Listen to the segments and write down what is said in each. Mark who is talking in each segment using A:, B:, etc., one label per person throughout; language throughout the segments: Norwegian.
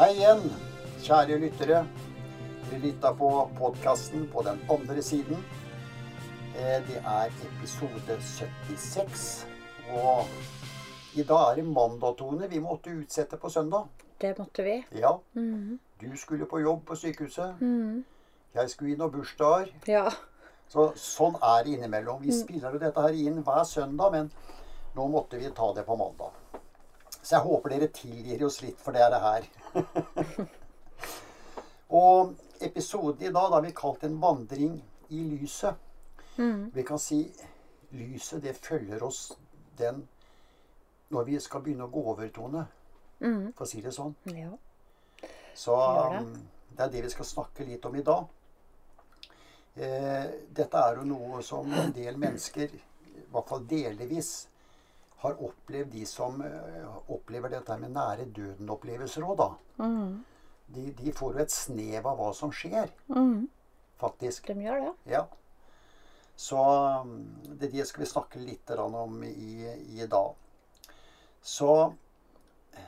A: Hei igjen, kjære lyttere. Dere lytta på podkasten på den andre siden. Eh, Det er episode 76. Og i dag er det mandagtone Vi måtte utsette på søndag.
B: Det måtte vi.
A: Ja,
B: Mhm.
A: du skulle på jobb på sykehuset.
B: Mhm.
A: Jeg skulle inn og bursdager.
B: Ja.
A: Så sånn er det innimellom. Vi spiller jo dette her inn hver søndag, men nå måtte vi ta det på mandag. Så jeg håper dere tilgir oss litt for det er det her. og episoden i dag da har vi kalt 'En vandring i lyset'.
B: Mm.
A: Vi kan si lyset det følger oss den når vi skal begynne å gå over, Tone.
B: Mm.
A: For å si det sånn.
B: ja.
A: Så
B: det.
A: um, det er det vi skal snakke litt om i dag. Eh, dette er jo noe som en del mennesker, i hvert fall delvis, har opplevd, de som eh, opplever dette med nære døden-opplevelser òg, da.
B: Mm.
A: De, de får jo et snev av hva som skjer,
B: mm.
A: faktisk.
B: De gjør det.
A: Ja. Så um, det, det skal vi snakke litt om i, i dag. Så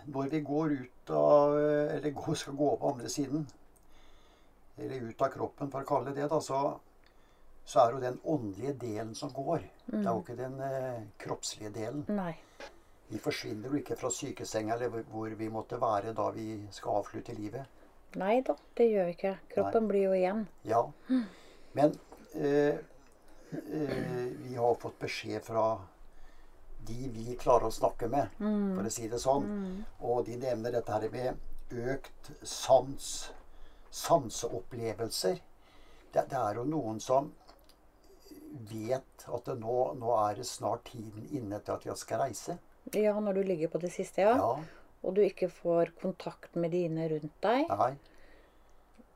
A: når vi går ut av Eller går, skal gå på andre siden, eller ut av kroppen, for å kalle det det, da, så, så er det jo den åndelige delen som går. Det er jo ikke den eh, kroppslige delen.
B: Nei.
A: Vi forsvinner jo ikke fra sykesenga eller hvor- vi måtte være da vi skal avslutte livet.
B: Nei da, det gjør vi ikke. Kroppen blir jo igjen.
A: Ja. Men eh, eh, vi har fått beskjed fra de vi klarer å snakke med, for å si det sånn. Og de nevner dette her med økt sans, sanseopplevelser. Det, det er jo noen som vet at det nå, nå er det snart tiden inne til at jeg skal reise.
B: Ja, når du ligger på det siste, ja.
A: Ja.
B: Og du ikke får kontakt med dine rundt deg.
A: Nei.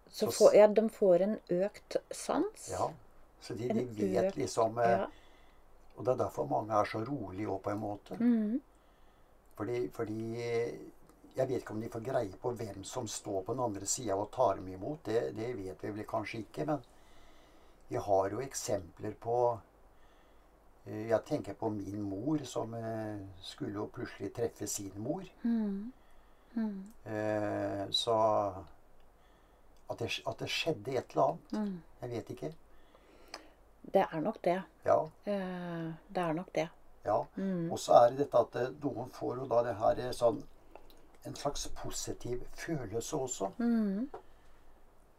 B: Så
A: så
B: får, ja, de får en økt sans.
A: Ja. Så de, de vet
B: økt-
A: liksom eh,
B: Ja.
A: Og det er derfor mange er så rolige òg, på en måte.
B: Mm.
A: Fordi, fordi Jeg vet ikke om de får greie på hvem som står på den andre sida og tar dem imot. Det, det vet vi vel kanskje ikke. Men vi har jo eksempler på eh, Jeg tenker på min mor, som eh, skulle jo plutselig treffe sin mor.
B: Mm. Mhm.
A: Eh, Så at det, at det skjedde et eller annet.
B: Mm.
A: Jeg vet ikke.
B: Det er nok det.
A: Ja.
B: Det er nok det.
A: ja.
B: Mhm.
A: Og så er det dette at noen får jo da det her sånn En slags positiv følelse også.
B: Mhm.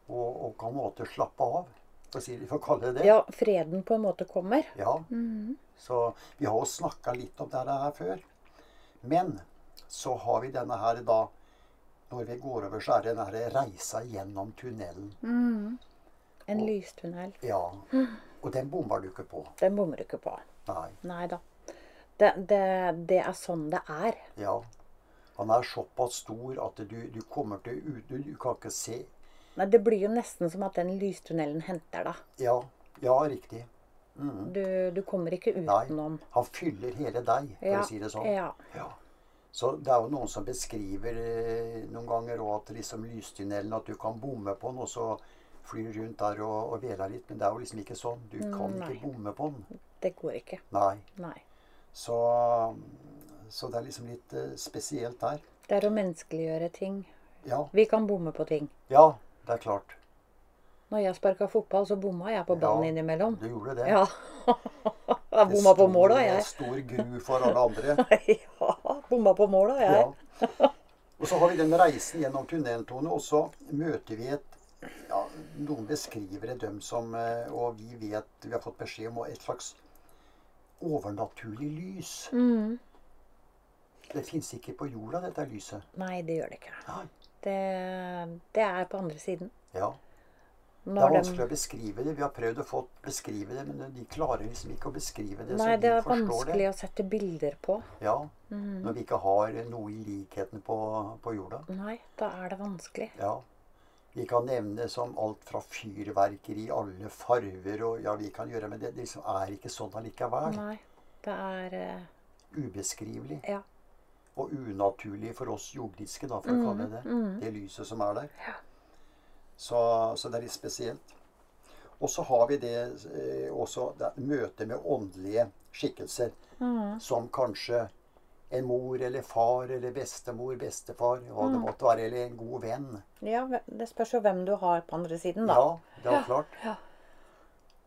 A: Og, og kan på en måte slappe av, for å, si, for å kalle det det.
B: Ja, freden på en måte kommer.
A: Ja,
B: Mhm.
A: Så vi har jo snakka litt om dette her før. Men så har vi denne her da Når vi går over, så er det den her reisa gjennom tunnelen.
B: Mhm. En
A: Og-
B: lystunnel.
A: Ja. Og den bommer du ikke på.
B: Den bommer du ikke på.
A: Nei.
B: Nei da. Det, det, det er sånn det er.
A: Ja. Han er såpass stor at du, du kommer til. Du, du kan ikke se
B: Nei, Det blir jo nesten som at den lystunnelen henter deg.
A: Ja, ja riktig. Mm.
B: Du, du kommer ikke utenom. Nei.
A: Han fyller hele deg, for
B: Ja,
A: å si det sånn.
B: ja.
A: Ja. Så det er jo noen som beskriver eh, noen ganger òg at liksom lystunnelen At du kan bomme på den, og så flyr rundt der og, og veler litt. Men det er jo liksom ikke sånn. Du kan
B: Nei.
A: ikke bomme på den.
B: Det går ikke.
A: Nei.
B: Nei.
A: Så, så det er liksom litt eh, spesielt der.
B: Det er å menneskeliggjøre ting.
A: Ja.
B: Vi kan bomme på ting.
A: Ja, det er klart.
B: Når jeg sparka fotball, så bomma jeg på ballen
A: Ja,
B: innimellom.
A: Du gjorde det.
B: Ja. Jeg bomma på mål da, jeg.
A: Stor gru for alle andre.
B: Ja, bomma på mål da, jeg.
A: Ja. Og så har vi den reisen gjennom tunneltone, og så møter vi et ja, Noen beskriver det, dem som eh, Og vi vet Vi har fått beskjed om et slags overnaturlig lys.
B: Mm.
A: Det fins ikke på jorda, dette lyset.
B: Nei, det gjør det ikke.
A: Nei.
B: Det, det er på andre siden.
A: Ja. Det er vanskelig
B: de,
A: å beskrive det. Vi har prøvd å få beskrive det, men de klarer liksom ikke å beskrive det
B: nei, det er
A: forstår
B: vanskelig
A: det.
B: å sette bilder på.
A: Ja,
B: Mm.
A: Når vi ikke har noe i likheten på, på jorda.
B: Nei, da er det vanskelig.
A: Ja. Vi kan nevne som alt fra fyrverkeri i alle farver og ja, vi kan gjøre, men det, det liksom er ikke sånn allikevel.
B: Nei, det er uh...
A: Ubeskrivelig.
B: Ja.
A: Og unaturlig for oss jordiske, da, for å kalle det det. Det lyset som er der.
B: Ja.
A: Så, så det er litt spesielt. Og så har vi det eh, også det er møte med åndelige skikkelser
B: Mm.
A: som kanskje en mor eller far eller bestemor, bestefar, hva det måtte være, eller en god venn.
B: Ja, det spørs jo hvem du har på andre siden, da.
A: Ja, det er klart.
B: Ja.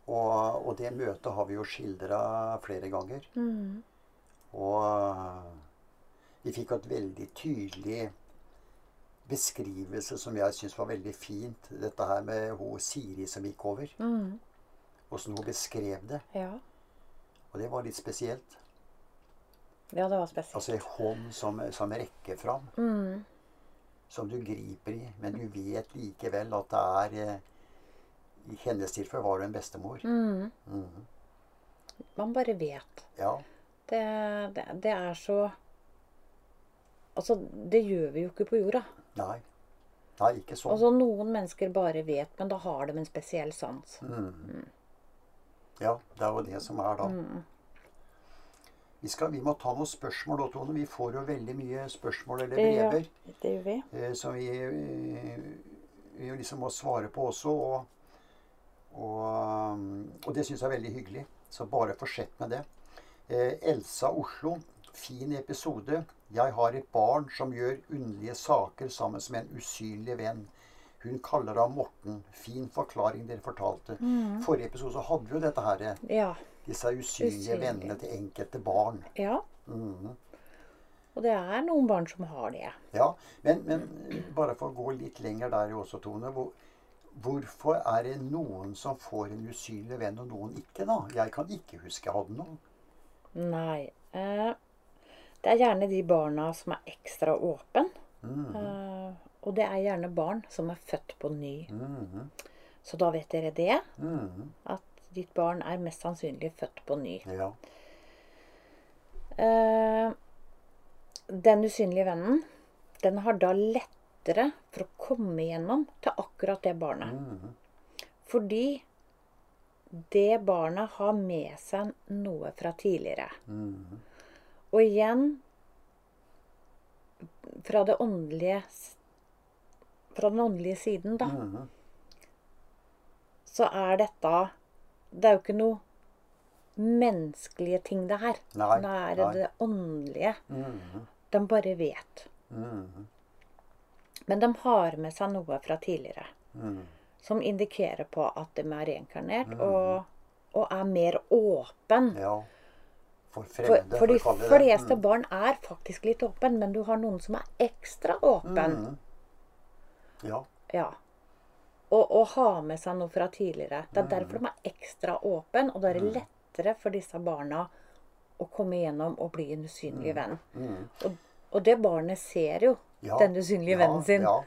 A: Og, og det møtet har vi jo skildra flere ganger. Og vi fikk et veldig tydelig beskrivelse som jeg syns var veldig fint. Dette her med hun Siri som gikk over. Åssen hun beskrev det.
B: Ja.
A: Og det var litt spesielt.
B: ja, det var spesielt.
A: Altså en hånd som, som rekker fram. Som du griper i. Men du vet likevel at det er eh, I hennes tilfelle var du en bestemor. Mhm.
B: Man bare vet.
A: Ja.
B: Det, det, det er så Altså, det gjør vi jo ikke på jorda.
A: Nei. Nei, ikke sånn.
B: Altså, Noen mennesker bare vet, men da har de en spesiell sans.
A: Ja, det er jo det som er da. Vi, skal, vi må ta noen spørsmål da, Tone. Vi får jo veldig mye spørsmål eller
B: Ja,
A: brever
B: det gjør vi.
A: eh, som vi, eh, vi liksom må svare på også. Og, og, og det syns jeg er veldig hyggelig. Så bare fortsett med det. Eh, Elsa Oslo. Fin episode. Jeg har et barn som gjør underlige saker sammen med en usynlig venn. Hun kaller ham Morten. Fin forklaring dere fortalte. Forrige episode så hadde vi jo dette her.
B: Ja.
A: Disse usynlige
B: Usynlige.
A: vennene til enkelte barn.
B: ja. Og det er noen barn som har det.
A: Ja, men, men bare for å gå litt lenger der også, Tone. Hvor, hvorfor er det noen som får en usynlig venn, og noen ikke, da? Jeg kan ikke huske jeg hadde noen.
B: Nei. Eh, det er gjerne de barna som er ekstra åpen. Eh, og det er gjerne barn som er født på ny. Så da vet dere det. At ditt barn er mest sannsynlig født på ny.
A: Ja.
B: Eh, den usynlige vennen, den har da lettere for å komme igjennom til akkurat det barnet. Fordi det barnet har med seg noe fra tidligere. Og igjen fra det åndelige Fra den åndelige siden, da. Så er dette Det er jo ikke noe menneskelige ting, det her.
A: Nei,
B: Det er
A: nei.
B: det åndelige.
A: Mhm.
B: De bare vet.
A: Mhm.
B: Men de har med seg noe fra tidligere
A: Mhm.
B: som indikerer på at de er reinkarnert og, og er mer åpen.
A: Ja. For
B: For,
A: fremmede,
B: for de
A: kalle det.
B: fleste
A: Mm.
B: barn er faktisk litt åpen, men du har noen som er ekstra åpen.
A: Mm. Ja.
B: Ja. Og, og ha med seg noe fra tidligere. Det er
A: Mm.
B: derfor de er ekstra åpen, og da er det lettere for disse barna å komme igjennom og bli en usynlig venn. Og, og det barnet ser jo
A: Mm. Ja,
B: den usynlige vennen sin. Mm.
A: Ja.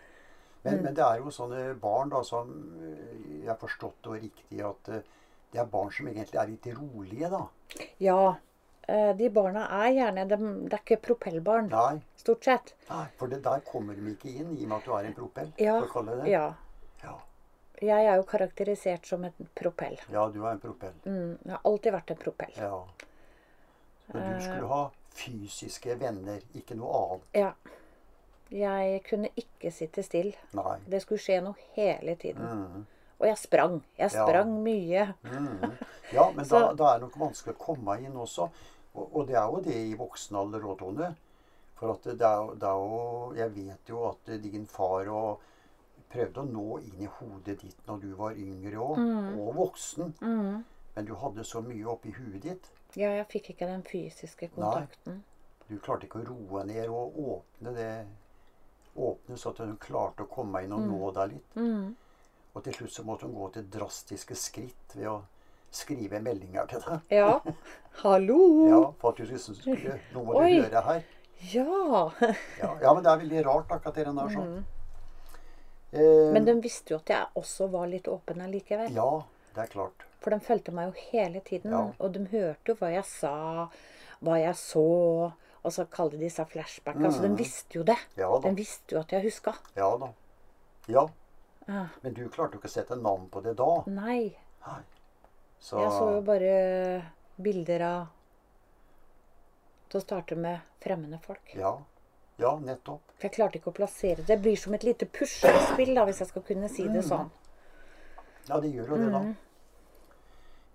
A: Men, men det er jo sånne barn da som øh, Jeg har forstått det riktig at øh, det er barn som egentlig er litt rolige, da.
B: Ja. Eh, De barna er gjerne de, Det er ikke propellbarn,
A: Nei,
B: stort sett.
A: nei, for det der kommer de ikke inn, i og med at du er en propell.
B: Ja. Ja.
A: Ja.
B: Jeg er jo karakterisert som en propell.
A: ja, du er en propell.
B: Mm, jeg har alltid vært en propell.
A: Ja.
B: Eh.
A: du skulle ha fysiske venner, ikke noe annet.
B: Ja. Jeg kunne ikke sitte stille. Det skulle skje noe hele tiden.
A: Mhm.
B: Og jeg sprang. Jeg sprang mye.
A: Mm. Ja, men da, da er det nok vanskelig å komme inn også. Og, og det er jo det i voksen alder òg, Tone. For at det er, det er jo Jeg vet jo at din far og prøvde å nå inn i hodet ditt når du var yngre òg,
B: Mm.
A: og voksen. Men du hadde så mye oppi huet ditt.
B: Ja, jeg fikk ikke den fysiske kontakten.
A: Du klarte ikke å roe ned og åpne det Åpne så at hun klarte å komme inn og
B: Mm.
A: nå deg litt. Og til slutt så måtte hun gå til drastiske skritt ved å skrive meldinger til deg.
B: Ja. Hallo!
A: Ja, for at du skulle Nå må du
B: Oi.
A: her.
B: Ja.
A: Ja, ja, men det er veldig rart akkurat det der sånn. Eh,
B: Men de visste jo at jeg også var litt åpen allikevel.
A: Ja, det er klart.
B: For de fulgte meg jo hele tiden.
A: Ja.
B: Og de hørte jo hva jeg sa, hva jeg så. Og så kalte de seg flashback. Altså, de visste jo det.
A: Mm. Ja da.
B: De visste jo at jeg huska.
A: Ja da. Ja.
B: Ja.
A: Men du klarte jo ikke å sette navn på det da.
B: Nei.
A: Nei. Så
B: Jeg så jo bare bilder av Til å starte med fremmede folk.
A: Ja. Ja, nettopp.
B: For jeg klarte ikke å plassere det. Det blir som et lite puslespill, da, hvis jeg skal kunne si
A: Mm.
B: det sånn.
A: Ja, det gjør jo det, da.
B: Mm.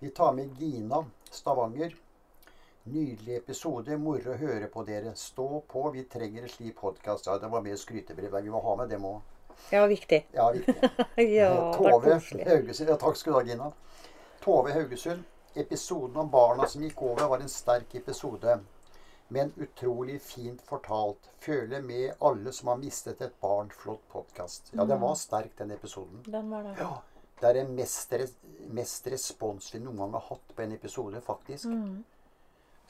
A: Vi tar med Gina Stavanger. Nydelig episode. Moro å høre på dere. Stå på. Vi trenger en slik podkast. Ja, det var med skrytebrev. Vi må ha med dem må
B: Ja, viktig.
A: Ja, viktig.
B: Ja, er
A: Tove. Haugesund. Ja, takk skal du ha, Gina. Tove Haugesund. Episoden om barna som gikk over, var en sterk episode. Men utrolig fint fortalt. Føler med alle som har mistet et barn. Flott podkast. Ja, den var sterk, den episoden.
B: Den var det.
A: Ja. Det er den mest, mest respons vi noen gang har hatt på en episode, faktisk.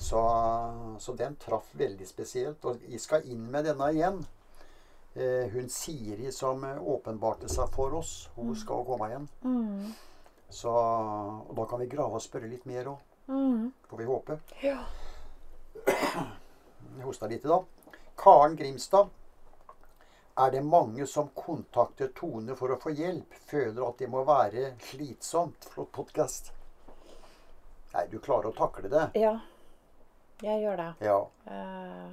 A: Så, så den traff veldig spesielt. Og vi skal inn med denne igjen. Eh, hun Siri som eh, åpenbarte seg for oss, hun skal komme igjen.
B: Mm.
A: Så, og da kan vi grave og spørre litt mer òg,
B: Mm.
A: får vi håpe.
B: Ja.
A: Jeg hosta litt da. Karen Grimstad. Er det mange som kontakter Tone for å få hjelp? Føler at det må være slitsomt? Flott podkast. Nei, du klarer å takle det.
B: ja. Jeg gjør det.
A: Ja.
B: Eh,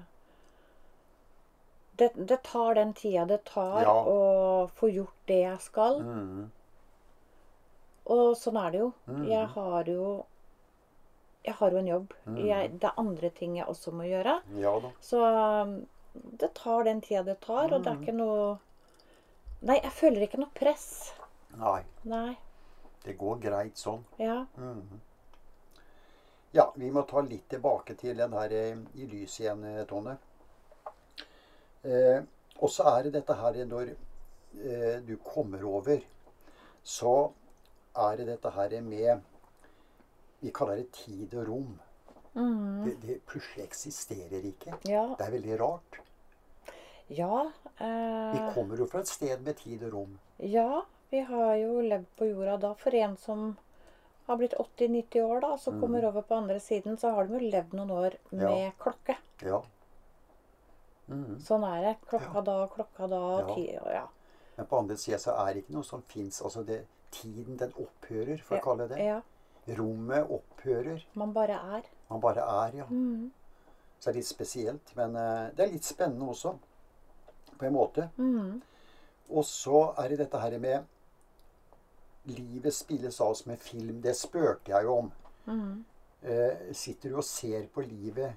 B: det, det tar den tida det tar
A: Ja.
B: å få gjort det jeg skal.
A: Mm.
B: Og sånn er det jo.
A: Mm.
B: Jeg har jo Jeg har jo en jobb.
A: Mm.
B: Jeg, det er andre ting jeg også må gjøre.
A: Ja.
B: Så um, det tar den tida det tar, og det er ikke noe Nei, jeg føler ikke noe press.
A: Nei,
B: Nei.
A: det går greit sånn.
B: Ja.
A: Mhm. Ja, vi må ta litt tilbake til den her eh, i lys igjen, eh, Tone. Eh, og så er det dette her når eh, du kommer over, så er det dette her med Vi kaller det tid og rom.
B: Mm.
A: Det, det plutselig eksisterer ikke.
B: Ja.
A: Det er veldig rart.
B: Ja.
A: Vi
B: Eh,
A: kommer jo fra et sted med tid og rom.
B: ja. Vi har jo levd på jorda da. For en som har blitt 80-90 år, da, så kommer over på andre siden, så har de jo levd noen år
A: med Ja.
B: klokke.
A: Ja. Mhm.
B: Sånn er det. Klokka da, klokka da,
A: Ja.
B: ti Ja.
A: Men på andre sida så er det ikke noe som fins. Altså det, tiden, den opphører, for å kalle det.
B: ja.
A: Rommet opphører.
B: Man bare er.
A: Man bare er, ja.
B: Mm.
A: Så det er litt spesielt. Men eh, det er litt spennende også, på en måte.
B: Mm.
A: Og så er det dette her med Livet spilles av som en film. Det spøker jeg jo om.
B: Mm.
A: Eh, sitter du og ser på livet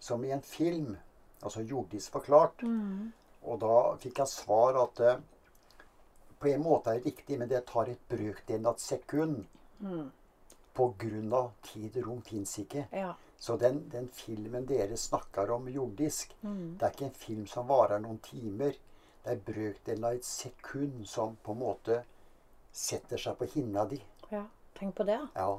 A: som i en film? Altså jordisk forklart.
B: Mm.
A: Og da fikk jeg svar at eh, på en måte er det riktig, men det tar et brøkdel av et sekund.
B: Mm.
A: På grunn av tid og rom fins ikke.
B: Ja.
A: Så den, den filmen dere snakker om jordisk,
B: mm.
A: det er ikke en film som varer noen timer. Det er brøkdelen av et sekund som på en måte setter seg på hinna di.
B: ja. Tenk på det.
A: Ja.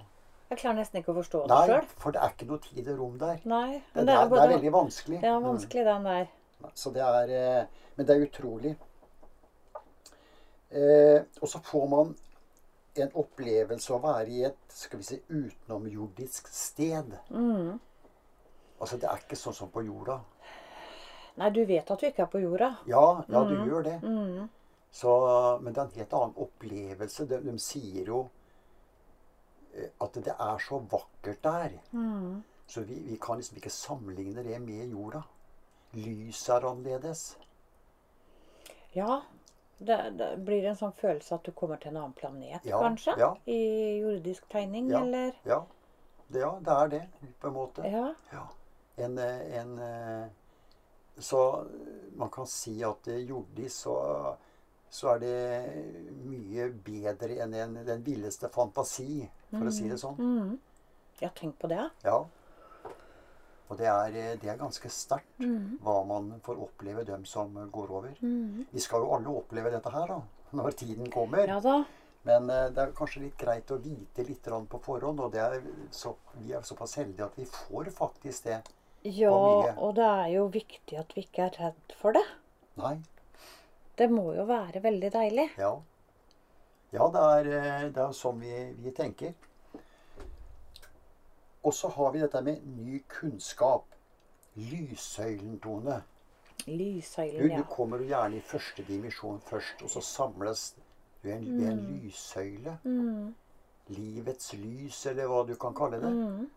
B: Jeg klarer nesten ikke å forstå det sjøl.
A: for det er ikke noe tid og rom der.
B: Nei.
A: Det, det, er, det er veldig vanskelig.
B: Det er
A: Mm.
B: vanskelig, den der.
A: Så det er eh, Men det er utrolig. Eh, og så får man en opplevelse av å være i et skal vi si, utenomjordisk sted.
B: Mm.
A: Altså, det er ikke sånn som på jorda.
B: Nei, du vet at du ikke er på jorda.
A: Ja, ja du gjør det.
B: Mm.
A: Så, men det er en helt annen opplevelse. De, de sier jo at det er så vakkert der.
B: Mm.
A: Så vi, vi kan liksom ikke sammenligne det med jorda. Lyset er annerledes.
B: Ja. Det, det blir en sånn følelse at du kommer til en annen planet,
A: Ja,
B: kanskje?
A: ja.
B: I jordisk tegning,
A: Ja.
B: eller?
A: Ja, det, ja, det er det, på en måte.
B: Ja.
A: Ja. En, eh, en eh, Så man kan si at jordisk så, så er det mye bedre enn en, den villeste fantasi, for å si det sånn.
B: Mm. Ja, tenk på det.
A: Ja. Og det er, det er ganske sterkt
B: mm.
A: hva man får oppleve, dem som går over.
B: Mhm.
A: Vi skal jo alle oppleve dette her, da, når tiden kommer.
B: Ja da.
A: Men eh, det er kanskje litt greit å vite litt på forhånd. Og det er så, vi er såpass heldige at vi får faktisk det.
B: Ja,
A: mye.
B: og det er jo viktig at vi ikke er redd for det.
A: Nei.
B: Det må jo være veldig deilig.
A: Ja. Ja, det er, eh, det er sånn vi, vi tenker. Og så har vi dette med ny kunnskap. Lyssøylen, Tone. Du,
B: Lyssøylen,
A: du
B: ja.
A: kommer jo gjerne i første dimensjon først, og så samles du ved en, en lyssøyle.
B: Mm.
A: Livets lys, eller hva du kan kalle det.
B: Mm.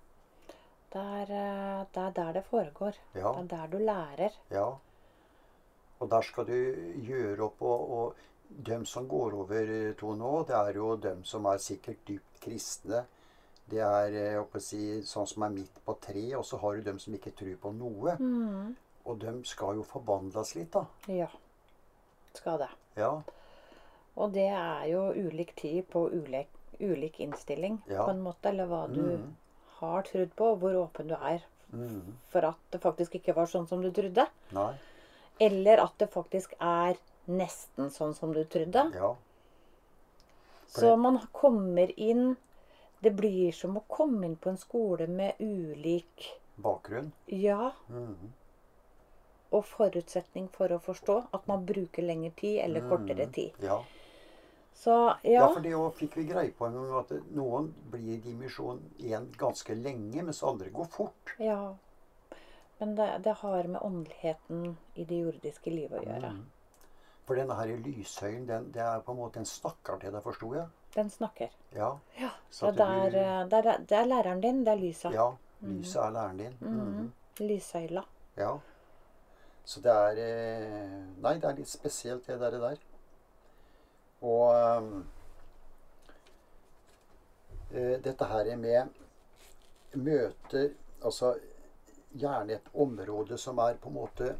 B: Det er, eh, det er der det foregår.
A: Ja.
B: Det er der du lærer.
A: Ja. Og der skal du gjøre opp og, og dem som går over to nå, det er jo dem som er sikkert dypt kristne. Det er eh, jeg å si, sånn som er midt på treet, og så har du dem som ikke tror på noe.
B: Mm.
A: Og dem skal jo forvandles litt, da.
B: Ja. Skal det.
A: Ja.
B: Og det er jo ulik tid på ulik, ulik innstilling,
A: Ja.
B: på en måte. Eller hva du
A: mm.
B: har trodd på, og hvor åpen du er
A: mm.
B: for at det faktisk ikke var sånn som du trodde.
A: Nei.
B: Eller at det faktisk er nesten sånn som du trodde.
A: Ja.
B: Så man kommer inn Det blir som å komme inn på en skole med ulik
A: Bakgrunn.
B: ja
A: Mhm.
B: og forutsetning for å forstå. At man bruker lengre tid eller kortere
A: Mhm.
B: tid.
A: Ja.
B: Så
A: ja,
B: ja.
A: for det fikk vi greie på at noen blir i dimensjon 1 ganske lenge, mens andre går fort.
B: ja. Men det, det har med åndeligheten i det jordiske livet å gjøre.
A: Mm. For denne her lyshøyen, den, det er på en måte en snakker til deg, forsto jeg?
B: Den snakker.
A: Ja.
B: Ja.
A: Så
B: Det er, eh, det, er, det er læreren din. Det er lysa.
A: Ja. Lyset er læreren din. Mm.
B: mm. Lyshøyla.
A: Ja. Så det er eh, Nei, det er litt spesielt, det der. Der. Og eh, dette her med møter Altså gjerne et område som er på en måte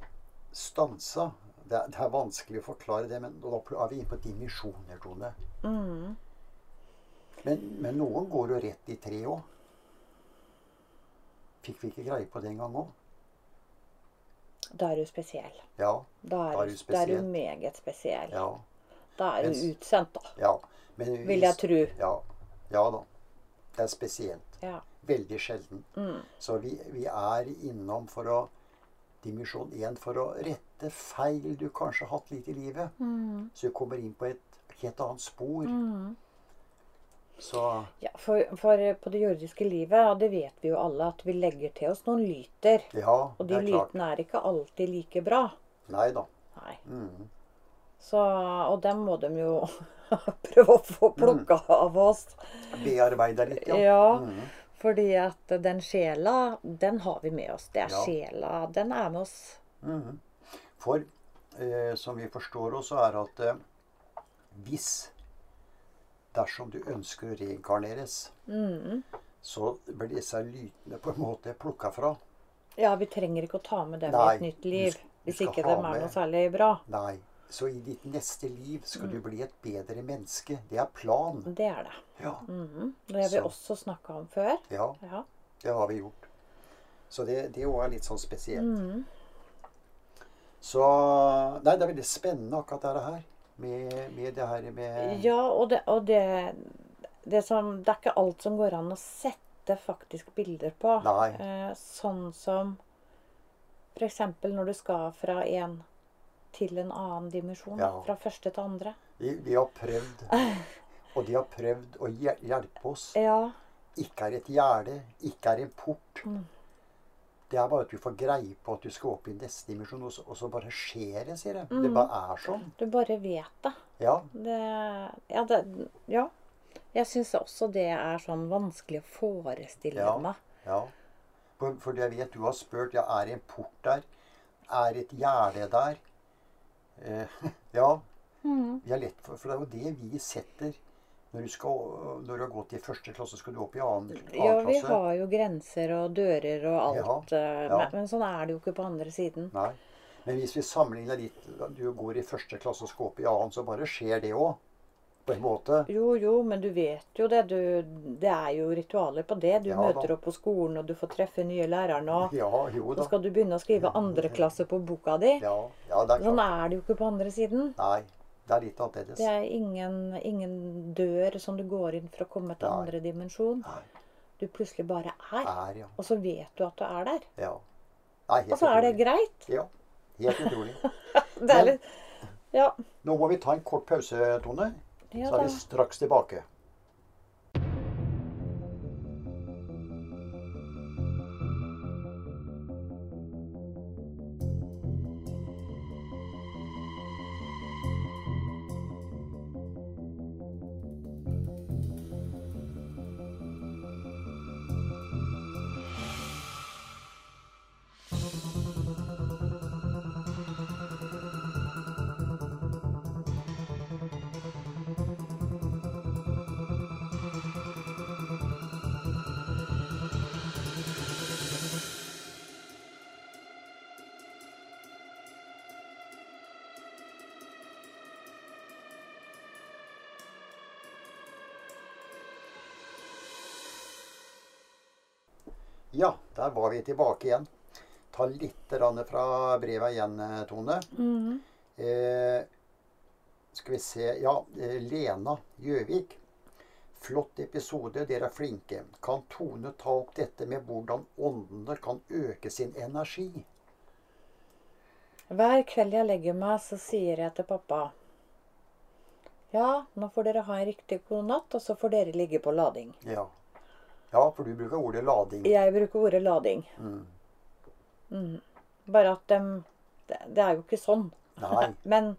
A: stansa. Det er, det er vanskelig å forklare det, men da er vi inne på dimensjoner, Tone.
B: Mm.
A: Men, men noen går jo rett i tre òg. Fikk vi ikke greie på det en gang òg?
B: Da er du spesiell.
A: Ja.
B: Da er,
A: Da er
B: du,
A: spesiell.
B: da er du meget spesiell.
A: Ja.
B: Da er du
A: Mens-
B: utsendt, da.
A: ja. Men
B: Vil jeg tro.
A: Ja, ja da. Det er spesielt.
B: Ja.
A: Veldig sjelden.
B: Mm.
A: Så vi, vi er innom for å Dimensjon 1 for å rette feil du kanskje har hatt litt i livet.
B: Mm.
A: Så du kommer inn på et helt annet spor.
B: Mm.
A: Så
B: Ja, for, for på det jordiske livet, og det vet vi jo alle, at vi legger til oss noen lyter.
A: ja,
B: Og de lytene er ikke alltid like bra.
A: Nei da.
B: Nei.
A: Mm.
B: Så, og dem må de jo prøve å få plukka av oss.
A: Bearbeide litt, ja.
B: Ja.
A: Mm.
B: Fordi at den sjela, den har vi med oss. Det er
A: Ja.
B: sjela. Den er med oss.
A: Mhm. For eh, som vi forstår også, er at eh, hvis dersom du ønsker å reinkarneres,
B: Mm.
A: så blir disse lytene på en måte plukka fra.
B: Ja, vi trenger ikke å ta med dem
A: Nei,
B: i et nytt liv. Hvis ikke de er noe særlig bra.
A: Nei. Så i ditt neste liv skal
B: Mm.
A: du bli et bedre menneske. Det er plan.
B: Det er det.
A: Ja.
B: Mhm. Det har vi
A: Så.
B: også snakka om før.
A: ja,
B: Ja.
A: det har vi gjort. Så det det òg er litt sånn spesielt.
B: Mm.
A: Så Nei, det er veldig spennende akkurat dette her. Med, med det her med
B: Ja, og, det, og det, det, som, det er ikke alt som går an å sette faktisk bilder på.
A: Nei.
B: Eh, sånn som f.eks. når du skal fra en til en annen dimensjon.
A: Ja.
B: Fra første til andre.
A: De, de har prøvd Og de har prøvd å hjelpe oss.
B: Ja.
A: Ikke er et gjerde, ikke er en port.
B: Mm.
A: Det er bare at du får greie på at du skal opp i neste dimensjon, og så, og så bare skjer det, sier jeg.
B: Mm.
A: Det bare er sånn.
B: Du bare vet det.
A: Ja.
B: det ja, det, ja. Jeg syns også det er sånn vanskelig å forestille
A: Ja.
B: meg.
A: ja. For, for jeg vet du har spurt ja, er det en port der. Er et gjerde der? Eh, ja.
B: Mm.
A: Vi er lett for, for det er jo det vi setter. Når du, skal, når du har gått i første klasse, skal du opp i annen, annen
B: Ja, vi har jo grenser og dører og alt. Ja,
A: ja.
B: Men, men sånn er det jo ikke på andre siden.
A: Nei. Men hvis vi sammenligner litt Du går i første klasse og skal opp i annen, så bare skjer det òg. På en måte.
B: Jo, jo, men du vet jo det. Du, det er jo ritualer på det. Du
A: Ja da.
B: møter opp på skolen, og du får treffe nye lærere nå.
A: Ja, jo
B: Så skal du begynne å skrive andre klasse på boka di.
A: Ja, ja det er
B: Sånn er det jo ikke på andre siden.
A: Nei, det er litt annerledes.
B: Det er ingen, ingen dør som du går inn for å komme til
A: Nei.
B: andre dimensjon.
A: Nei,
B: Du plutselig bare er.
A: er, ja.
B: Og så vet du at du er der.
A: ja. Nei, helt
B: Og så er det greit.
A: Ja, helt utrolig.
B: Det er litt Ja.
A: Nå må vi ta en kort pause, Tone. Så er vi straks tilbake. Ja, der var vi tilbake igjen. Ta litt fra brevet igjen, Tone. Tone. Eh, skal vi se Ja, eh, Lena Gjøvik. Flott episode. Dere er flinke. Kan Tone ta opp dette med hvordan åndene kan øke sin energi?
B: Hver kveld jeg legger meg, så sier jeg til pappa Ja, nå får dere ha en riktig god natt, og så får dere ligge på lading.
A: Ja. Ja, for du bruker ordet lading.
B: Jeg bruker ordet lading.
A: Mm.
B: Mm. Bare at um, det, det er jo ikke sånn.
A: Nei.
B: Men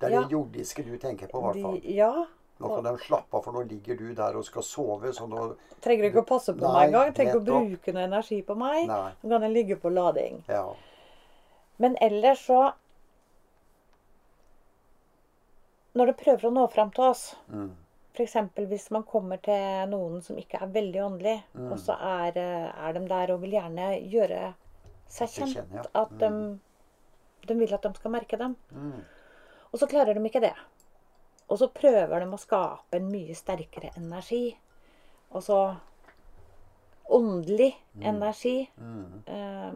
A: Det er
B: Ja.
A: det jordiske du tenker på, i hvert fall.
B: ja.
A: Nå kan de slappe av, for nå ligger du der og skal sove. Så nå
B: Trenger ikke å passe på
A: Nei,
B: meg engang. Trenger ikke å bruke noe energi på meg.
A: Nei.
B: Nå kan jeg ligge på lading.
A: Ja.
B: Men ellers så Når du prøver å nå fram til oss,
A: Mm.
B: f.eks. hvis man kommer til noen som ikke er veldig åndelig,
A: Mm.
B: og så er, eh, er de der og vil gjerne gjøre seg kjent,
A: Kjenner, ja.
B: at de, de vil at de skal merke dem.
A: Mm.
B: Og så klarer de ikke det. Og så prøver de å skape en mye sterkere energi. Og så åndelig energi.
A: Mm.
B: Eh,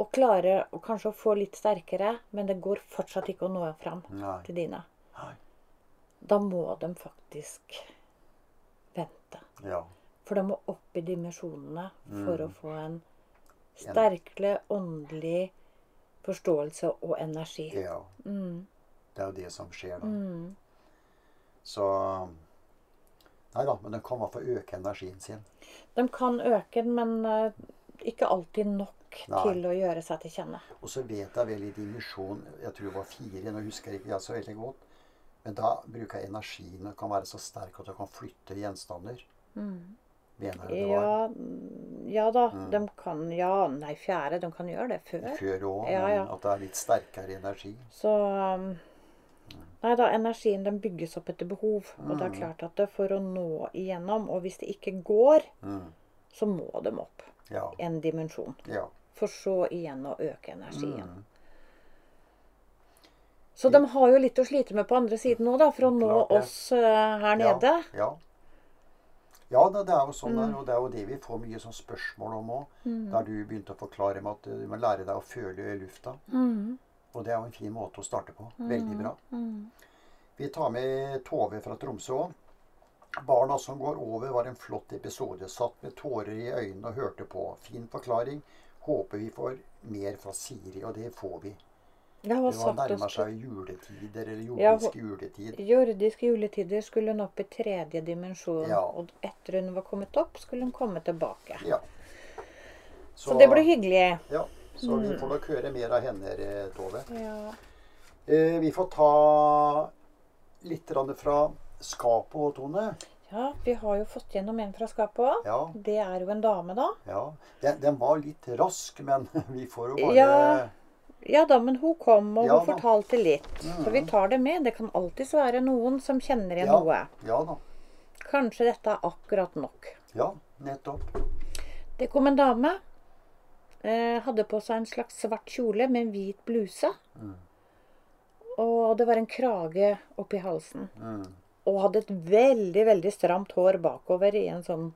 B: og klarer kanskje å få litt sterkere, men det går fortsatt ikke å nå fram
A: Nei.
B: til dine.
A: Nei.
B: Da må de faktisk vente.
A: Ja.
B: For de må opp i dimensjonene for
A: Mm.
B: å få en sterkere åndelig forståelse og energi.
A: ja.
B: Mm.
A: Det er jo det som skjer da.
B: Mm.
A: Så Nei da, men de kan i hvert fall øke energien sin.
B: De kan øke den, men eh, ikke alltid nok
A: Nei.
B: til å gjøre seg til kjenne.
A: Og så vet jeg vel i dimensjon Jeg tror det var fire, nå husker jeg ikke jeg så veldig godt. Men da bruker jeg energien. og kan være så sterk at du kan flytte gjenstander. Var.
B: Ja, mm, ja da,
A: Mm.
B: de kan Ja, nei, fjerde, de kan gjøre det før.
A: Før òg,
B: Ja, ja.
A: men at det er litt sterkere energi.
B: Så um, Nei da, energien den bygges opp etter behov. Og det er
A: Mm.
B: klart at det for å nå igjennom, og hvis det ikke går,
A: Mm.
B: så må de opp
A: Ja.
B: en dimensjon.
A: ja.
B: For så igjen å øke energien.
A: Mm.
B: Så de har jo litt å slite med på andre siden òg, for å nå
A: Klart
B: oss eh, her nede.
A: Ja. ja. Ja, det, det er jo sånn
B: Mm.
A: der, og det er jo det vi får mye sånn spørsmål om òg. Der du begynte å forklare med at du må lære deg å føle lufta.
B: Mm.
A: Og det er jo en fin måte å starte på. Veldig bra.
B: Mm.
A: Vi tar med Tove fra Tromsø òg. Barna som går over, var en flott episode. Satt med tårer i øynene og hørte på. Fin forklaring. Håper vi får mer fra Siri, og det får vi.
B: Det
A: var
B: oss
A: seg juletider, eller
B: Ja,
A: jordisk juletid.
B: Jordiske juletider skulle hun opp i tredje dimensjon.
A: Ja.
B: Og etter hun var kommet opp, skulle hun komme tilbake.
A: Ja.
B: Så, det blir hyggelig.
A: Ja, så vi får nok høre mer av henne, eh, Tove.
B: Ja.
A: Eh, vi får ta litt fra skapet, Tone.
B: ja, vi har jo fått gjennom en fra skapet òg.
A: Ja,
B: Det er jo en dame, da.
A: ja. Den, den var litt rask, men vi får jo bare
B: Ja. Ja da, men hun kom, og
A: Ja
B: hun
A: da.
B: fortalte litt. Så vi tar det med. Det kan alltids være noen som kjenner igjen
A: ja,
B: noe.
A: Ja da.
B: Kanskje dette er akkurat nok.
A: Ja, nettopp.
B: Det kom en dame. Eh, hadde på seg en slags svart kjole med en hvit bluse.
A: Mm.
B: Og det var en krage oppi halsen.
A: Mm.
B: Og hadde et veldig, veldig stramt hår bakover i en sånn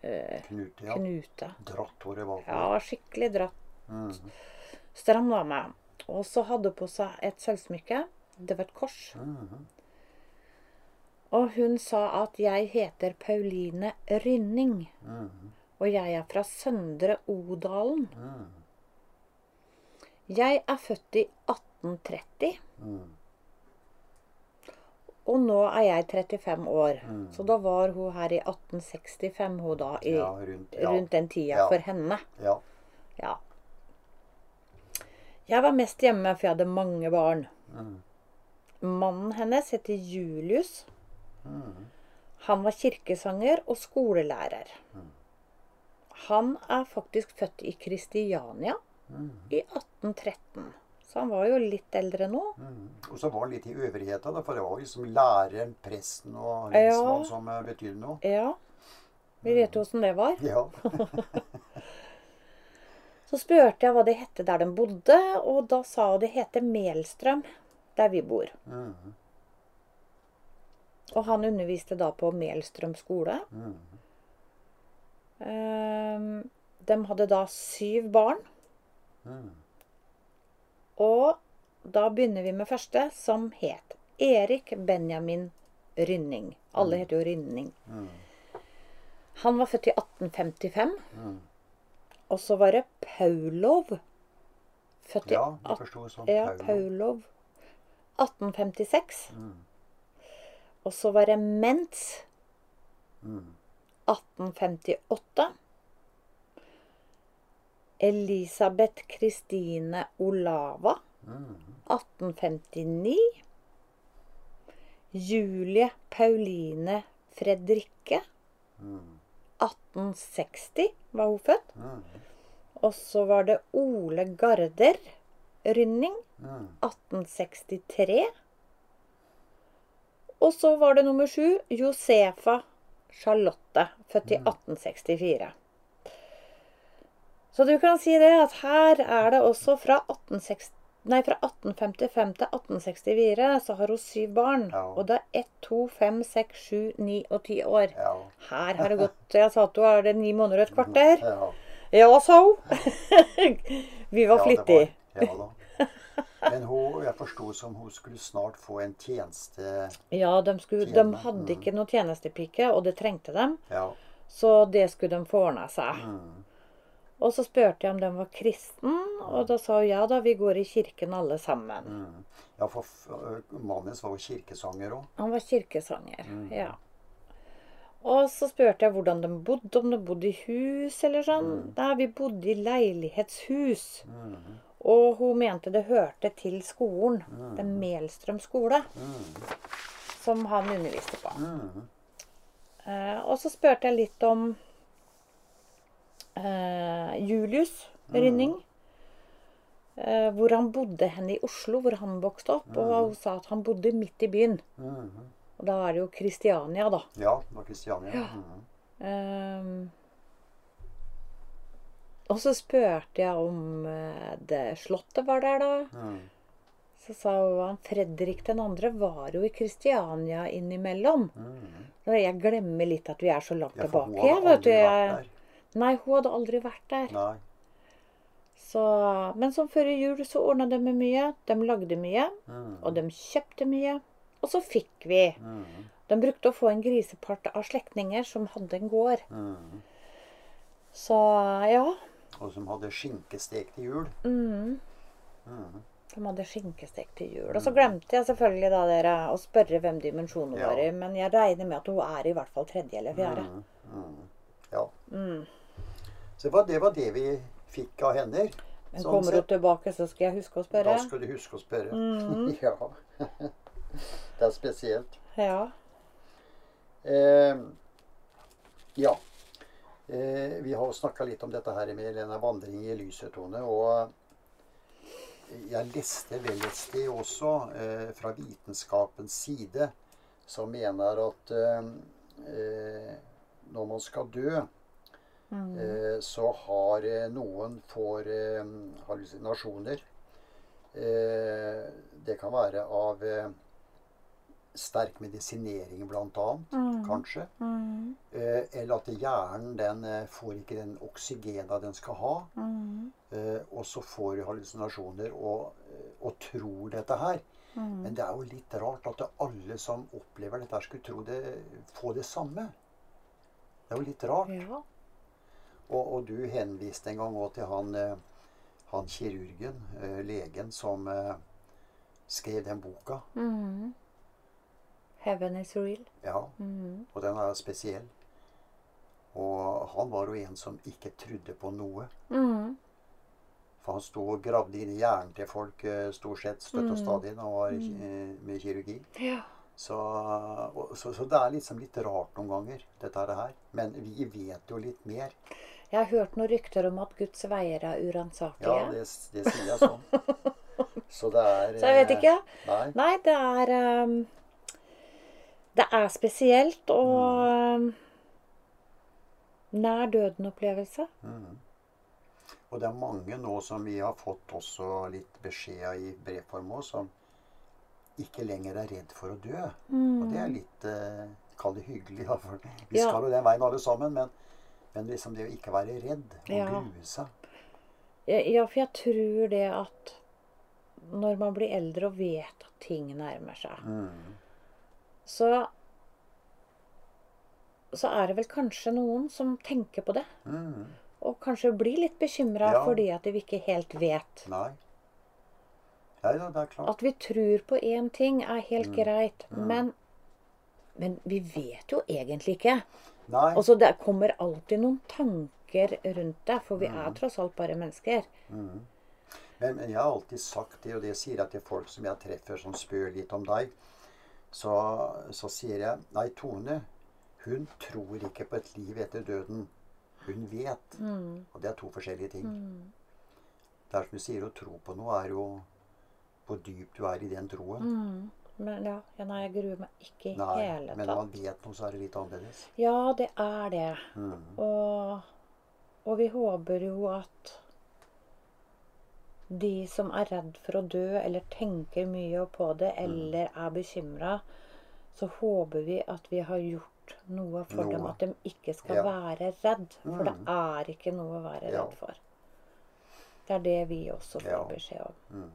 B: eh,
A: knute, ja.
B: knute.
A: Dratt håret bakover.
B: Ja, skikkelig dratt.
A: Mm.
B: Stram dame. Og så hadde hun på seg et sølvsmykke. Det var et kors. Og hun sa at 'jeg heter Pauline Rynning'. Og jeg er fra Søndre Odalen. Jeg er født i 1830.
A: Mm.
B: Og nå er jeg 35 år.
A: Mm.
B: Så da var hun her i 1865, hun da. I,
A: Ja, rundt, ja.
B: Rundt den tida
A: Ja.
B: for henne.
A: Ja.
B: Jeg var mest hjemme, for jeg hadde mange barn.
A: Mm.
B: Mannen hennes heter Julius.
A: Mm.
B: Han var kirkesanger og skolelærer.
A: Mm.
B: Han er faktisk født i Kristiania
A: Mm.
B: i 1813. Så han var jo litt eldre nå.
A: Mm. Og så var han litt i øvrigheta, for det var liksom læreren, presten og
B: Ja.
A: som betydde noe.
B: Ja. Vi vet jo åssen det var.
A: Ja.
B: Så spurte jeg hva det hette der de bodde, og da sa hun det heter Melstrøm, der vi bor.
A: Mm.
B: Og han underviste da på Melstrøm skole.
A: Mm.
B: Um, de hadde da syv barn.
A: Mm.
B: Og da begynner vi med første, som het Erik Benjamin Rynning. Alle heter jo Rynning.
A: Mm.
B: Han var født i 1855. Og så var det Paulov. Født i
A: Ja, forsto sånn.
B: ja, Paulov. 1856.
A: Mm.
B: Og så var det Mentz.
A: Mm.
B: 1858. Elisabeth Kristine Olava.
A: Mm.
B: 1859. Julie Pauline Fredrikke.
A: Mm.
B: 1860 var hun født.
A: Mm.
B: Og så var det Ole Garder Rynning.
A: Mm.
B: 1863. Og så var det nummer sju Josefa Charlotte, født i 1864. Så du kan si det at her er det også fra, 1860, nei, fra 1855 til 1864 så har hun syv barn.
A: Ja.
B: Og er 1, 2, 5, 6, 7, 9 og ti år.
A: Ja.
B: Her har det gått Jeg sa at hun er det ni måneder og et kvarter.
A: Ja.
B: Ja, sa hun. Vi var flittige.
A: Ja da. Men hun, jeg forsto som hun skulle snart få en tjeneste
B: Ja, de, skulle, de hadde
A: mm.
B: ikke noe tjenestepike, og det trengte dem.
A: Ja.
B: Så det skulle de få ordna seg.
A: Mm.
B: Og så spurte jeg om de var kristen, og da sa hun ja da, vi går i kirken alle sammen.
A: Mm. Ja, for hennes var jo kirkesanger òg.
B: Han var kirkesanger,
A: Mm.
B: ja. Og så spurte jeg hvordan de bodde, om de bodde i hus eller sånn.
A: Mm.
B: Nei, vi bodde i leilighetshus.
A: Mm.
B: Og hun mente det hørte til skolen.
A: Mm.
B: Er Melstrøm skole,
A: Mm.
B: som han underviste på.
A: Mm.
B: Eh, og så spurte jeg litt om eh, Julius Rynning. Eh, hvor han bodde hen i Oslo, hvor han vokste opp. Og hun sa at han bodde midt i byen.
A: Mm.
B: Og da er det jo Kristiania, da.
A: Ja, det var Kristiania.
B: Ja.
A: Mm.
B: Ehm, og så spurte jeg om eh, det slottet var der, da.
A: Mm.
B: Så sa hun Fredrik den andre var jo i Kristiania innimellom.
A: Mm.
B: Og jeg glemmer litt at vi er så langt
A: Ja,
B: tilbake.
A: Jeg,
B: vet du. Jeg-. Nei, hun hadde aldri vært der.
A: Nei.
B: Så, men som før jul så ordna de med mye. De lagde mye,
A: Mm.
B: og de kjøpte mye. Og så fikk vi.
A: Mm.
B: De brukte å få en grisepart av slektninger som hadde en gård.
A: Mm.
B: Så ja.
A: Og som hadde skinkestek til jul.
B: Mm.
A: Mm.
B: De hadde skinkestek til jul. Og så glemte jeg selvfølgelig da dere å spørre hvem dimensjonen
A: Ja.
B: var i. Men jeg regner med at hun er i hvert fall tredje eller fjerde.
A: Mm. Mm. Ja.
B: Mm.
A: Så det var, det var det vi fikk av henne.
B: Men
A: sånn
B: kommer
A: du
B: tilbake, så skal jeg huske å spørre.
A: Da skal du huske å spørre.
B: Mhm.
A: ja. det er spesielt.
B: Ja.
A: Eh, ja. Eh, vi har snakka litt om dette her med denne vandringen i lyset, Tone. Og jeg leste vel et sted også, eh, fra vitenskapens side, som mener at eh, eh, når man skal dø,
B: Mm.
A: eh, så har eh, noen får eh, hallusinasjoner. Eh, det kan være av eh, sterk medisinering, annet,
B: Mm.
A: kanskje.
B: Mm.
A: Eh, eller at hjernen den får ikke den oksygena den skal ha.
B: Mm.
A: Eh, og så får du hallusinasjoner og, og tror dette her.
B: Mm.
A: Men det er jo litt rart at alle som opplever dette, skulle tro det, få det samme. Det er jo litt rart.
B: Ja.
A: Og, og du henviste en gang òg til han, eh, han kirurgen, eh, legen, som eh, skrev den boka.
B: Mm. Heaven is real.
A: Ja,
B: Mm.
A: og den er spesiell. Og han var jo en som ikke trodde på noe.
B: Mm.
A: For han sto og gravde inn i hjernen til folk stort sett støtt og stadig når han var med kirurgi.
B: Ja.
A: Så, så, så det er liksom litt rart noen ganger, dette her. Men vi vet jo litt mer.
B: Jeg har hørt noen rykter om at Guds veier er uransakelige.
A: Ja, det, det sier jeg sånn. Så det er
B: Så jeg vet
A: eh,
B: ikke.
A: Nei.
B: Nei, det er um, Det er spesielt og
A: Mm.
B: ehm, nær døden-opplevelse.
A: Mm. Og det er mange nå som vi har fått også litt beskjed i brevform òg, som ikke lenger er redd for å dø. Og det er litt eh, Kall det hyggelig, da. For vi
B: Ja.
A: skal jo den veien alle sammen. Men, Men liksom det å ikke være redd og
B: Ja.
A: grue seg.
B: Ja, ja, for jeg tror det at når man blir eldre og vet at ting nærmer seg,
A: Mm.
B: så så er det vel kanskje noen som tenker på det.
A: Mm.
B: Og kanskje blir litt bekymra
A: Ja.
B: fordi at de ikke helt vet.
A: Nei. Nei ja, det er klart.
B: At vi tror på én ting, er helt
A: Mm.
B: greit. Men, men vi vet jo egentlig ikke.
A: Nei.
B: Altså, Det kommer alltid noen tanker rundt det, for vi
A: Mm.
B: er tross alt bare mennesker.
A: Men, men jeg har alltid sagt det, og det sier jeg til folk som jeg treffer som spør litt om deg. Så, så sier jeg Nei, Tone, hun tror ikke på et liv etter døden. Hun vet. Og det er to forskjellige ting. Det er som du sier, å tro på noe er jo hvor dypt du er i den troen.
B: Mm. Men ja, ja, nei, jeg gruer meg ikke i
A: Nei,
B: hele
A: men når man vet noe, så er det litt annerledes.
B: Ja, det er det.
A: Mm.
B: Og, og vi håper jo at de som er redd for å dø, eller tenker mye på det,
A: Mm.
B: eller er bekymra, så håper vi at vi har gjort noe for dem. At de ikke skal
A: Ja.
B: være redd. For det
A: Mm.
B: er ikke noe å være
A: Ja.
B: redd for. Det er det vi også får beskjed om.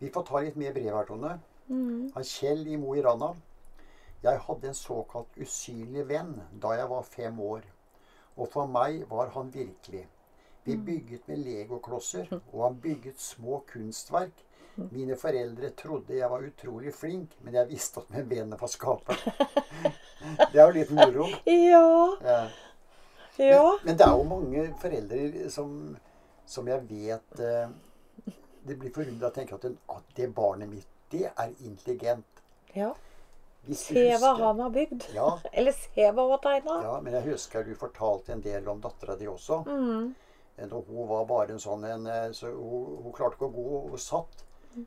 A: Vi får ta litt mer brev her, Tone.
B: Mm.
A: Han Kjell i Mo i Rana. Jeg hadde en såkalt usynlig venn da jeg var fem år. Og for meg var han virkelig. Vi bygget med legoklosser, og han bygget små kunstverk. Mine foreldre trodde jeg var utrolig flink, men jeg visste at min benet var skapet. Det er jo litt moro.
B: Ja.
A: Ja.
B: Men,
A: Men det er jo mange foreldre som, som jeg vet eh, Det blir forundra å tenke at, den, at det barnet mitt, det er intelligent.
B: ja. Se hva han har bygd.
A: Ja,
B: Eller se hva hun har tegna.
A: ja, men jeg husker du fortalte en del om dattera di også.
B: Mm.
A: Da hun var bare en sånn en eh, så hun, hun klarte ikke å gå. Hun satt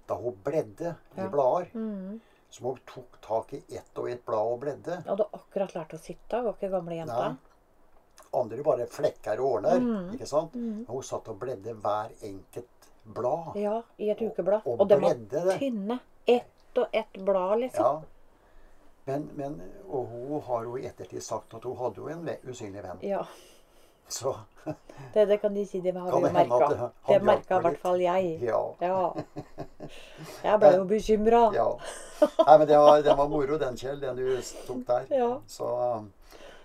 A: da hun bledde i
B: Ja.
A: blader.
B: Mm.
A: Som hun tok tak i ett og ett blad og bledde.
B: Og hadde akkurat lært å sitte. Var ikke gamle jenta.
A: Nei. Andre bare flekker og ordner.
B: Mm.
A: ikke sant? Mm. hun satt og bledde hver enkelt blad.
B: Ja, i et ukeblad.
A: og
B: Og de var
A: bredde det.
B: tynne. Ett og ett blad, liksom.
A: Ja. Men, men, og hun har jo i ettertid sagt at hun hadde jo en usynlig venn.
B: Ja.
A: Så
B: Det, det kan de si. Det har vi jo merka.
A: det-
B: merka i hvert fall jeg.
A: ja.
B: Ja. Jeg ble jo bekymra.
A: ja. Nei, men det var, det var moro, den, Kjell, den du tok der.
B: Ja.
A: Så,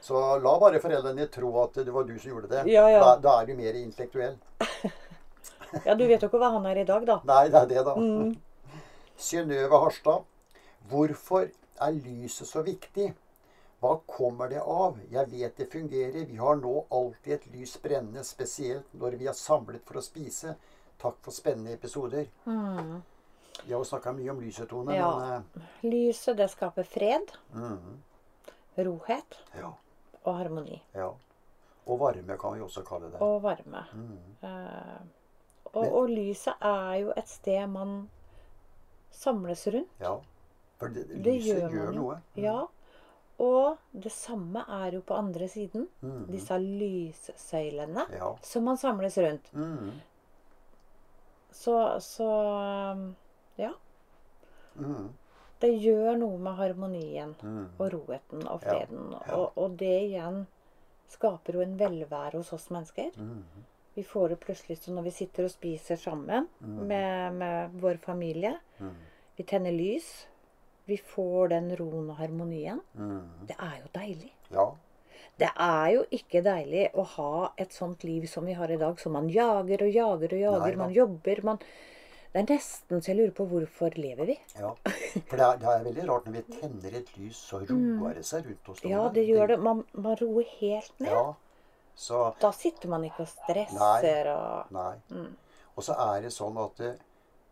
A: så la bare foreldrene tro at det var du som gjorde det.
B: Ja, ja.
A: Da, da er du mer intellektuell.
B: Ja, du vet jo ikke hva han er i dag, da.
A: Nei, det er det, da.
B: Mm.
A: Synnøve Harstad. Hvorfor er lyset så viktig? Hva kommer det av? Jeg vet det fungerer. Vi har nå alltid et lys brennende, spesielt når vi er samlet for å spise. Takk for spennende episoder.
B: Mm.
A: Vi har jo snakka mye om lyset, Tone,
B: Ja.
A: men uh...
B: Lyset, det skaper fred,
A: Mm.
B: rohet
A: ja,
B: og harmoni.
A: ja. Og varme kan vi også kalle det.
B: Og varme. Mm. Og, og lyset er jo et sted man samles rundt.
A: Ja. For det,
B: Det
A: lyset
B: gjør
A: gjør, noe. Mm.
B: Ja. Og det samme er jo på andre siden.
A: Mhm.
B: Disse lyssøylene
A: Ja.
B: som man samles rundt.
A: Mhm.
B: Så, så ja.
A: Mm.
B: Det gjør noe med harmonien
A: Mhm.
B: og roheten og
A: Ja,
B: freden.
A: ja.
B: Og, og det igjen skaper jo en velvære hos oss mennesker. Vi får det plutselig sånn når vi sitter og spiser sammen med, med vår familie.
A: Mm.
B: Vi tenner lys. Vi får den roen og harmonien.
A: Mhm.
B: Det er jo deilig.
A: Ja.
B: Det er jo ikke deilig å ha et sånt liv som vi har i dag, som man jager og jager og jager.
A: Nei
B: man jobber. Man Det er nesten så jeg lurer på hvorfor lever vi?
A: Ja, for det er, det er veldig rart når vi tenner et lys, så roer det seg rundt oss.
B: Mm. Ja, det gjør det. Man, man roer helt ned.
A: Ja, så
B: Da sitter man ikke og stresser og
A: Nei.
B: Mm.
A: Og så er det sånn at det,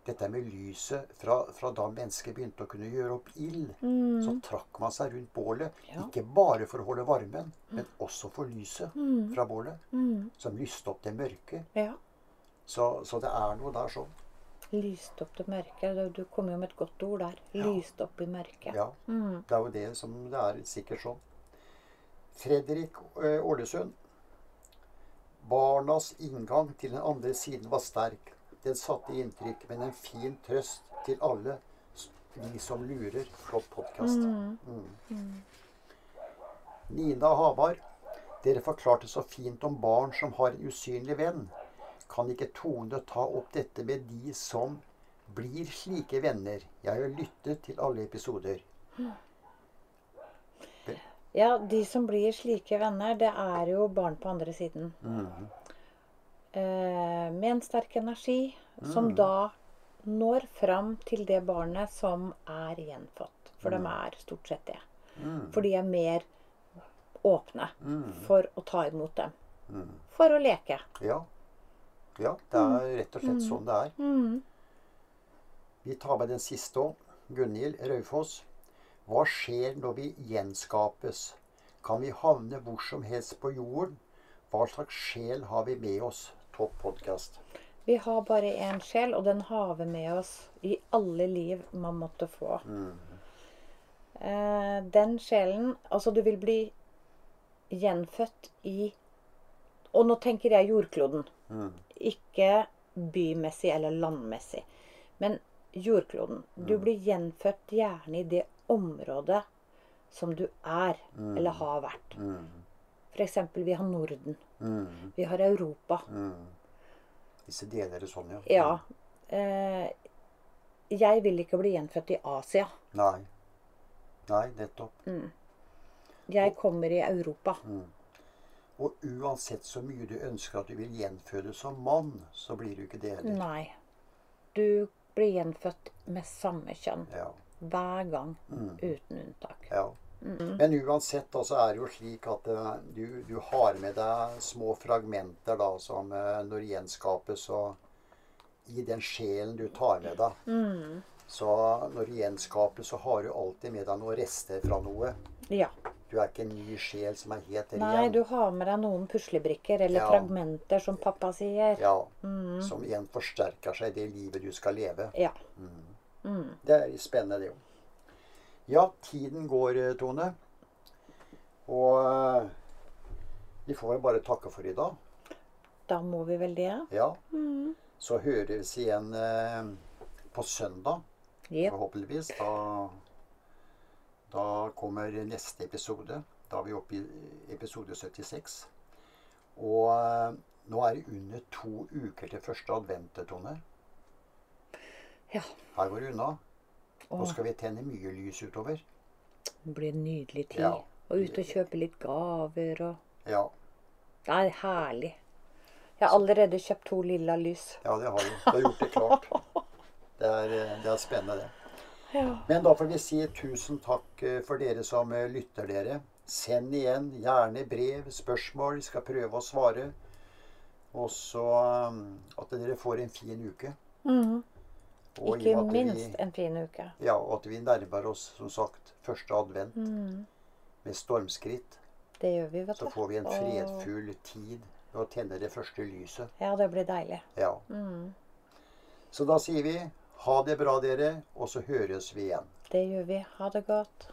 A: dette med lyset Fra, fra da mennesker begynte å kunne gjøre opp ild, så trakk man seg rundt bålet.
B: Mm. Ja.
A: Ikke bare for å holde varmen, men også for lyset
B: Mm.
A: fra bålet.
B: mm,
A: Som lyste opp det mørke.
B: Ja.
A: Så, så det er noe der sånn.
B: Lyste opp det mørke. Du- Du kom jo med et godt ord der. Lyste opp i mørket.
A: Ja.
B: Mm.
A: Det er jo det som det er sikkert sånn. Fredrik eh, Ålesund. Barnas inngang til den andre siden var sterk. Den satte inntrykk, men en fin trøst til alle de vi som lurer. Flott podkast. Mm. Nina Hamar. Dere forklarte så fint om barn som har en usynlig venn. Kan ikke Tone ta opp dette med de som blir slike venner? Jeg har lyttet til alle episoder.
B: Ja, de som blir slike venner, det er jo barn på andre siden.
A: Mm.
B: Eh, med en sterk energi, som
A: Mm.
B: da når fram til det barnet som er gjenfødt. For de er stort sett det.
A: Mm.
B: For de er mer åpne
A: Mm.
B: for å ta imot dem.
A: Mm.
B: For å leke.
A: Ja. ja. Det er rett og slett sånn det er.
B: Mm.
A: Vi tar med den siste òg. Gunhild Raufoss. Hva skjer når vi gjenskapes? Kan vi havne hvor som helst på jorden? Hva slags sjel har vi med oss? Topp podkast.
B: Vi har bare én sjel, og den har vi med oss i alle liv man måtte få.
A: Mm.
B: Eh, den sjelen Altså, du vil bli gjenfødt i Og nå tenker jeg jordkloden.
A: Mm.
B: Ikke bymessig eller landmessig, men jordkloden. Du blir gjenfødt gjerne i det området som du er eller har vært.
A: Mm.
B: F.eks. vi har Norden.
A: Mm.
B: Vi har Europa.
A: Mm. Disse deler det sånn, ja.
B: Ja. Eh, jeg vil ikke bli gjenfødt i Asia.
A: Nei. Nei, nettopp.
B: Jeg kommer i Europa.
A: Og uansett så mye du ønsker at du vil gjenfødes som mann, så blir du ikke det heller.
B: Nei. Du blir gjenfødt med samme kjønn.
A: Ja.
B: Hver gang. Uten unntak.
A: Ja. Men uansett da, så er det jo slik at eh, du, du har med deg små fragmenter da, som eh, når gjenskapes og i den sjelen du tar med deg. Så når du gjenskapes, så har du alltid med deg noen rester fra noe.
B: Ja.
A: Du er ikke en ny sjel som er helt ren.
B: Nei, du har med deg noen puslebrikker eller
A: Ja.
B: fragmenter, som pappa sier.
A: Ja, Som igjen forsterker seg i det livet du skal leve.
B: Ja.
A: Det er spennende, det jo. Ja, tiden går, eh, Tone. Og eh, vi får jo bare takke for i dag.
B: Da må vi vel det.
A: Ja. Så høres igjen eh, på søndag,
B: yep.
A: forhåpentligvis. Da, da kommer neste episode. Da er vi oppe i episode 76. Og eh, nå er det under to uker til første advent, Tone.
B: Ja.
A: Her går det unna. Nå skal vi tenne mye lys utover.
B: Det blir en nydelig tid.
A: Ja.
B: Og ut og kjøpe litt gaver og
A: Ja,
B: Det er herlig. Jeg har allerede kjøpt to lilla lys.
A: ja det har du. Du har gjort det klart. Det er, eh, det er spennende, det.
B: Ja.
A: Men da får vi si tusen takk eh, for dere som eh, lytter dere. Send igjen gjerne brev, spørsmål. Vi skal prøve å svare. Og så eh, at dere får en fin uke.
B: Mm.
A: Og
B: Ikke
A: minst vi-
B: en fin uke.
A: Ja, og at vi nærmer oss, som sagt, første advent
B: mm.
A: med stormskritt.
B: Det gjør vi, vet du.
A: Så får vi en fredfull tid ved å tenne det første lyset.
B: Ja, det blir deilig.
A: Ja.
B: Mm.
A: Så da sier vi ha det bra, dere, og så høres vi igjen.
B: Det gjør vi. Ha det godt.